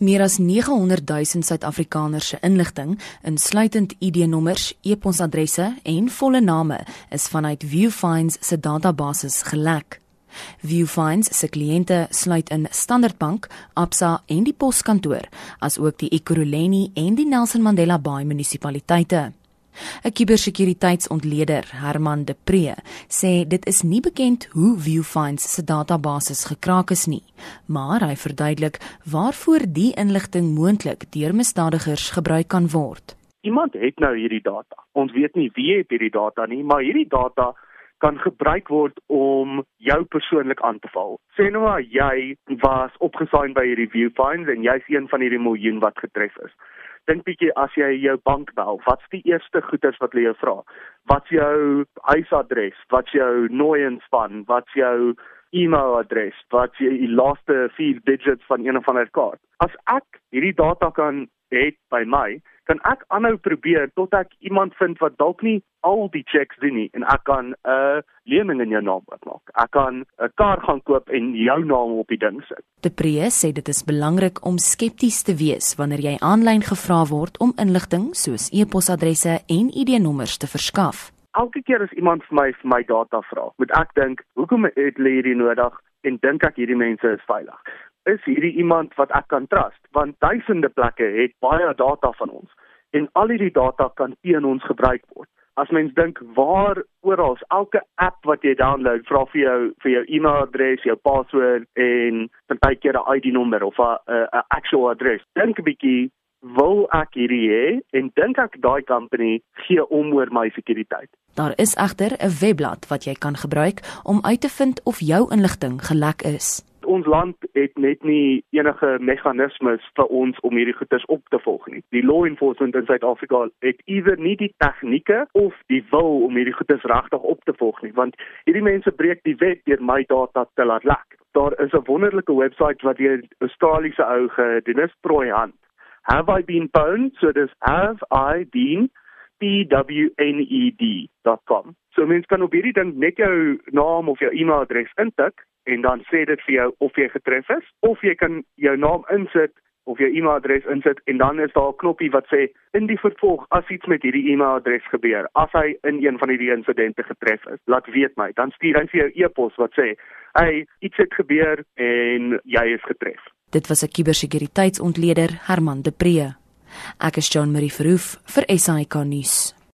Meer as 900 000 Suid-Afrikaners se inligting, insluitend ID-nommers, e-posadresse en volle name, is vanuit Viewfinds se database gelek. Viewfinds se kliënte sluit in Standard Bank, Absa en die poskantoor, asook die Ekurhuleni en die Nelson Mandela Bay munisipaliteite. 'n Kubersekuriteitsontleder, Herman De Pre, sê dit is nie bekend hoe Viewfinds se databasis gekraak is nie, maar hy verduidelik waarvoor die inligting moontlik deur misdadigers gebruik kan word. Iemand het nou hierdie data. Ons weet nie wie het hierdie data nie, maar hierdie data kan gebruik word om jou persoonlik aan te val. Sê nou maar jy was opgesign by hierdie Viewfinds en jy's een van hierdie miljoen wat getref is dink bietjie as jy jou bank bel, wat's die eerste goeders wat hulle jou vra? Wat's jou huisadres? Wat's jou nooi inspan? Wat's jou e-mailadres? Wat's jou laaste 4 digits van een of ander kaart? As ek hierdie data kan hê by my, kan ek aanhou probeer tot ek iemand vind wat dalk nie al die checks doen nie en ek kan 'n uh, lening in jou naam maak. Ek kan 'n kar gaan koop en jou naam op die ding sit. De Pre sê dit is belangrik om skepties te wees wanneer jy aanlyn gevra word om inligting soos e-posadresse en ID-nommers te verskaf. Elke keer as iemand vir my vir my data vra, moet ek dink, hoekom het hulle hierdie nodig en dink ek hierdie mense is veilig? Is hierdie iemand wat ek kan trust want duisende plekke het baie data van ons en al hierdie data kan teen ons gebruik word. As mens dink waar oral elke app wat jy download vra vir jou vir jou e-mailadres, jou password en partykeer 'n ID-nommer of 'n 'n actual adres. Dink 'n bietjie wil ek hierdie hê en dink ek daai company gee om oor my sekuriteit. Daar is egter 'n webblad wat jy kan gebruik om uit te vind of jou inligting gelek is ons land het net nie enige meganismes vir ons om hierdie goeders op te volg nie. Die law enforcement in Suid-Afrika het either nie die tegnieke of die wil om hierdie goeders regtig op te volg nie, want hierdie mense breek die wet deur my data te laat lek. Daar is 'n wonderlike webwerf wat deur 'n Australiese ou gedoen is, Proyant. Have I been pwned? So dis have I been pwned.com. So mens kan op hierdie ding net jou naam of jou e-mailadres intik en dan sê dit vir jou of jy getref is of jy kan jou naam insit of jou e-mailadres insit en dan is daar 'n knoppie wat sê in die vervolg as iets met hierdie e-mailadres gebeur, as hy in een van hierdie insidente getref is, laat weet my. Dan stuur hy vir jou e-pos wat sê, "Hey, iets het gebeur en jy is getref." Dit was 'n kubersekuriteitsontleder, Herman De Pre. Ek is John Marie Verhoef vir SAK nuus.